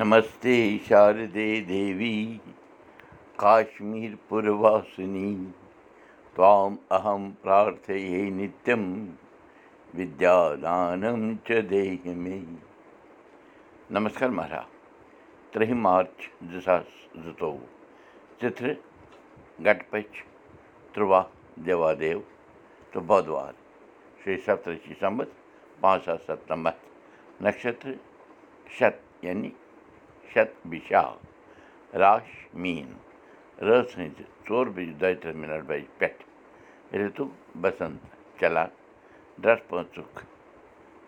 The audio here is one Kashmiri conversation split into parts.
नमस्ते शारदे देवी काश्मीरपुरवासिनी। त्वाम् अहं प्रार्थये नित्यं نمِس च देहि मे नमस्कार महाराज। نمس मार्च ترٛی चित्र गटपच زٕتووُہ देवादेव तो बुधवार श्री دوٚپ संबत पाँच सात سَمد नक्षत्र शत यानी شَت بِشا راش میٖن رٲژ ہٕنٛزِ ژور بَجہِ دۄیہِ تٕرٛہ مِنَٹ بَجہِ پٮ۪ٹھ رِتُو بَسنٛت چلان پانٛژُک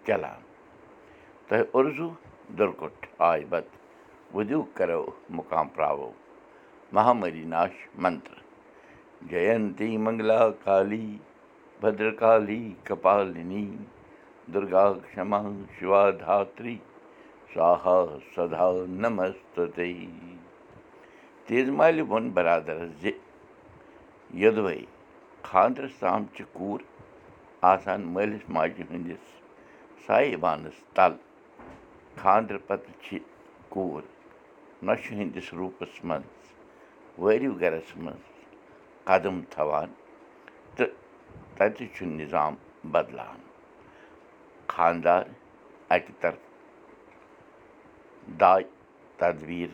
چلان تۄہہِ اُرزوٗ دُرکُٹھ آے بَتہٕ وُدیوٗ کَرو مُقام پرٛاوو مہامری ناش منتر جَینتی منٛگلا کالی بدرکالی کپالِنی دُرگا کما شِوا دھاتری ساہا سدا نمستے تیز مالہِ ووٚن بَرادَرَس زِ یوٚدوَے خانٛدرَس تام چھِ کوٗر آسان مٲلِس ماجہِ ہٕنٛدِس سایبانَس تَل خانٛدرٕ پَتہٕ چھِ کوٗر نۄشہِ ہٕنٛدِس روٗپَس منٛز وٲرِو گَرَس منٛز قدم تھاوان تہٕ تَتہِ چھُ نِظام بَدلان خانٛدار اَکہِ طرفہٕ داے تدبیٖر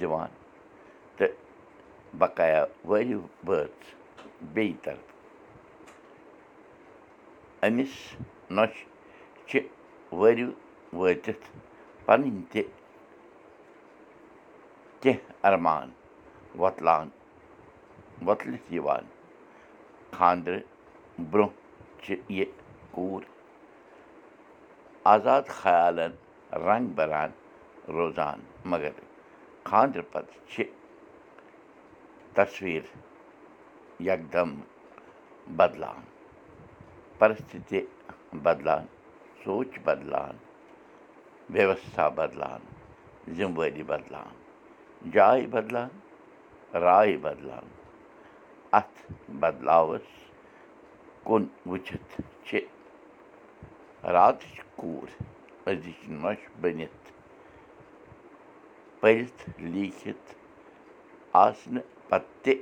دِوان تہٕ بقایا وٲرِو بٲژ بیٚیہِ طرفہٕ أمِس نۄشہِ چھِ وٲرِو وٲتِتھ پَنٕنۍ تہِ کیٚنٛہہ اَرمان وۄتلان وۄتلِتھ یِوان خانٛدرٕ برٛونٛہہ چھِ یہِ کوٗر آزاد خیالَن رنٛگ بَران روزان مگر خانٛدرٕ پَتہٕ چھِ تصویٖر یکدم بَدلان پرستِتی بَدلان سونٛچ بَدلان ویوستھا بَدلان ذِمہٕ وٲری بَدلان جاے بَدلان راے بَدلان اَتھ بَدلاوَس کُن وٕچھِتھ چھِ راتٕچ کوٗر أزِچ نۄش بٔنِتھ پٔرِتھ لیٖکھِتھ آسنہٕ پَتہٕ تہِ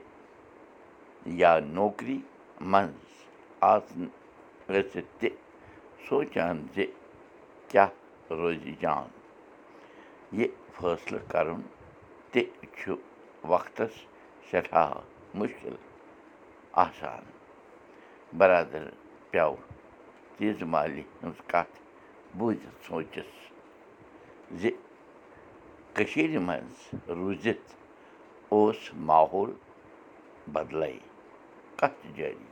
یا نوکری منٛز آسنہٕ ٲسِتھ تہِ سونٛچان زِ کیٛاہ روزِ جان یہِ فٲصلہٕ کَرُن تہِ چھُ وقتَس سٮ۪ٹھاہ مُشکِل آسان بَرادَر پیٚو تیٖژٕ مالہِ ہٕنٛز کَتھ بوٗزِتھ سونٛچَس زِ کٔشیٖرِ منٛز روٗزِتھ اوس ماحول بَدلے کَتھ جٲری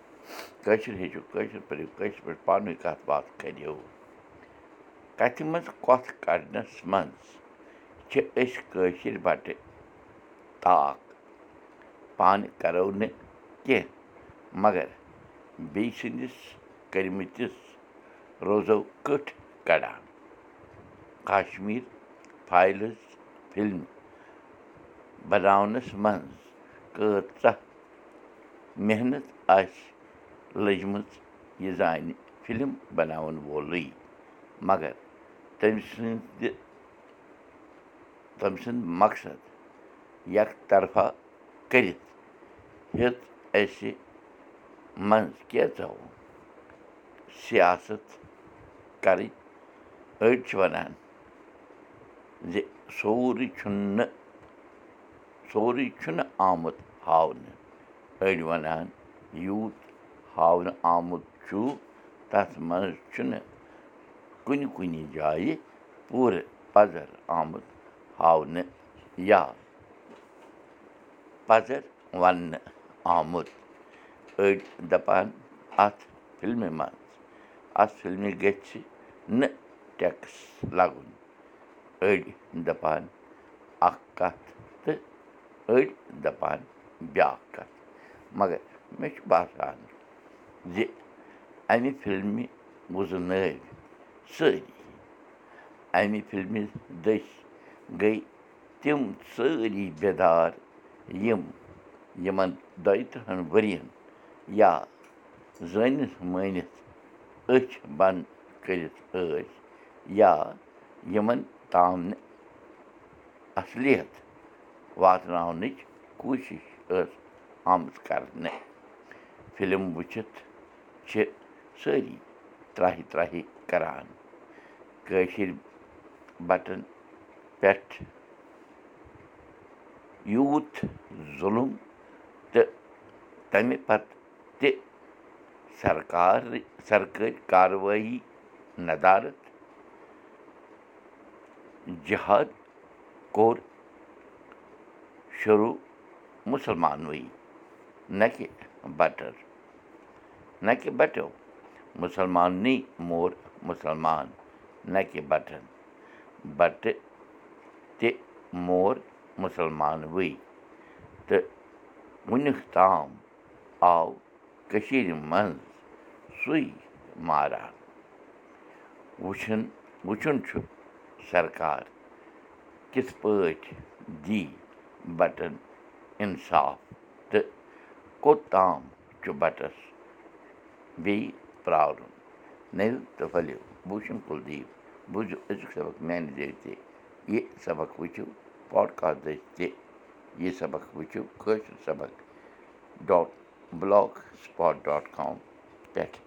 کٲشِر ہیٚچھِو کٲشِر پٲٹھۍ کٲشِر پٲٹھۍ پانہٕ ؤنۍ کَتھ باتھ کٔرِو کَتھِ منٛز کۄتھ کَڑنَس منٛز چھِ أسۍ کٲشِر بَٹہٕ طاق پانہٕ کَرو نہٕ کیٚنٛہہ مگر بیٚیہِ سٕنٛدِس کٔرمٕتِس روزو کٔٹھۍ کَڑان کشمیٖر فایلٕز بَناونَس منٛز کۭژاہ محنت آسہِ لٔجمٕژ یہِ زانہِ فِلم بَناوَن وولٕے مگر تٔمۍ سٕنٛدِ تٔمۍ سُنٛد مقصد یکطرفہ کٔرِتھ ہیٚژ اَسہِ منٛز کینٛژھو سِیاست کَرٕنۍ أڑۍ چھِ وَنان زِ سورُے چھُنہٕ سورُے چھُنہٕ آمُت ہاونہٕ أڑۍ وَنان یوٗت ہاونہٕ آمُت چھُ تَتھ منٛز چھُنہٕ کُنہِ کُنہِ جایہِ پوٗرٕ پَزَر آمُت ہاونہٕ یا پَزَر وَننہٕ آمُت أڑۍ دَپان اَتھ فِلمہِ منٛز اَتھ فِلمہِ گژھِ نہٕ ٹٮ۪کٕس لَگُن أڑۍ دَپان اَکھ کَتھ تہٕ أڑۍ دَپان بیٛاکھ کَتھ مگر مےٚ چھُ باسان زِ اَمہِ فِلمہِ وُزنٲوۍ سٲری اَمہِ فِلمہِ دٔسۍ گٔے تِم سٲری بیدار یِم یِمَن دۄیہِ تٕرٛہَن ؤرِیَن یا زٲنِتھ مٲنِتھ أچھ بنٛد کٔرِتھ ٲسۍ یا یِمَن نہٕ اَصلِیت واتناونٕچ کوٗشِش ٲس آمٕژ کَرنہٕ فِلم وٕچھِتھ چھِ سٲری ترٛاہہِ ترٛاہہِ کَران کٲشِرۍ بَٹَن پٮ۪ٹھ یوٗت ظُلُم تہٕ تَمہِ پَتہٕ تہِ سرکار سرکٲرۍ کاروٲیی ندارت جِہاد کوٚر شروٗع مُسلمانوٕے نہ کہِ بَٹر نہ کہِ بَٹو مُسلماننٕے مور مُسلمان نہ کہِ بَٹن بَٹہٕ تہِ مور مُسلمانوٕے تہٕ وُنیُک تام آو کٔشیٖرِ منٛز سُے ماران وٕچھُن وٕچھُن چھُ سرکار کِتھ پٲٹھۍ دی بَٹَن اِنصاف تہٕ کوٚتام چھُ بَٹَس بیٚیہِ پرٛارُن نٔو تہٕ پھٔلِو بوٗشن کُلدیپ بوٗزِو أزیُک سبق میٛانہِ ذٔریعہِ تہِ یہِ سبق وٕچھِو پاڈکاسٹ دٔسۍ تہِ یہِ سبق وٕچھِو کٲشِر سبق dot blogspot dot com پٮ۪ٹھ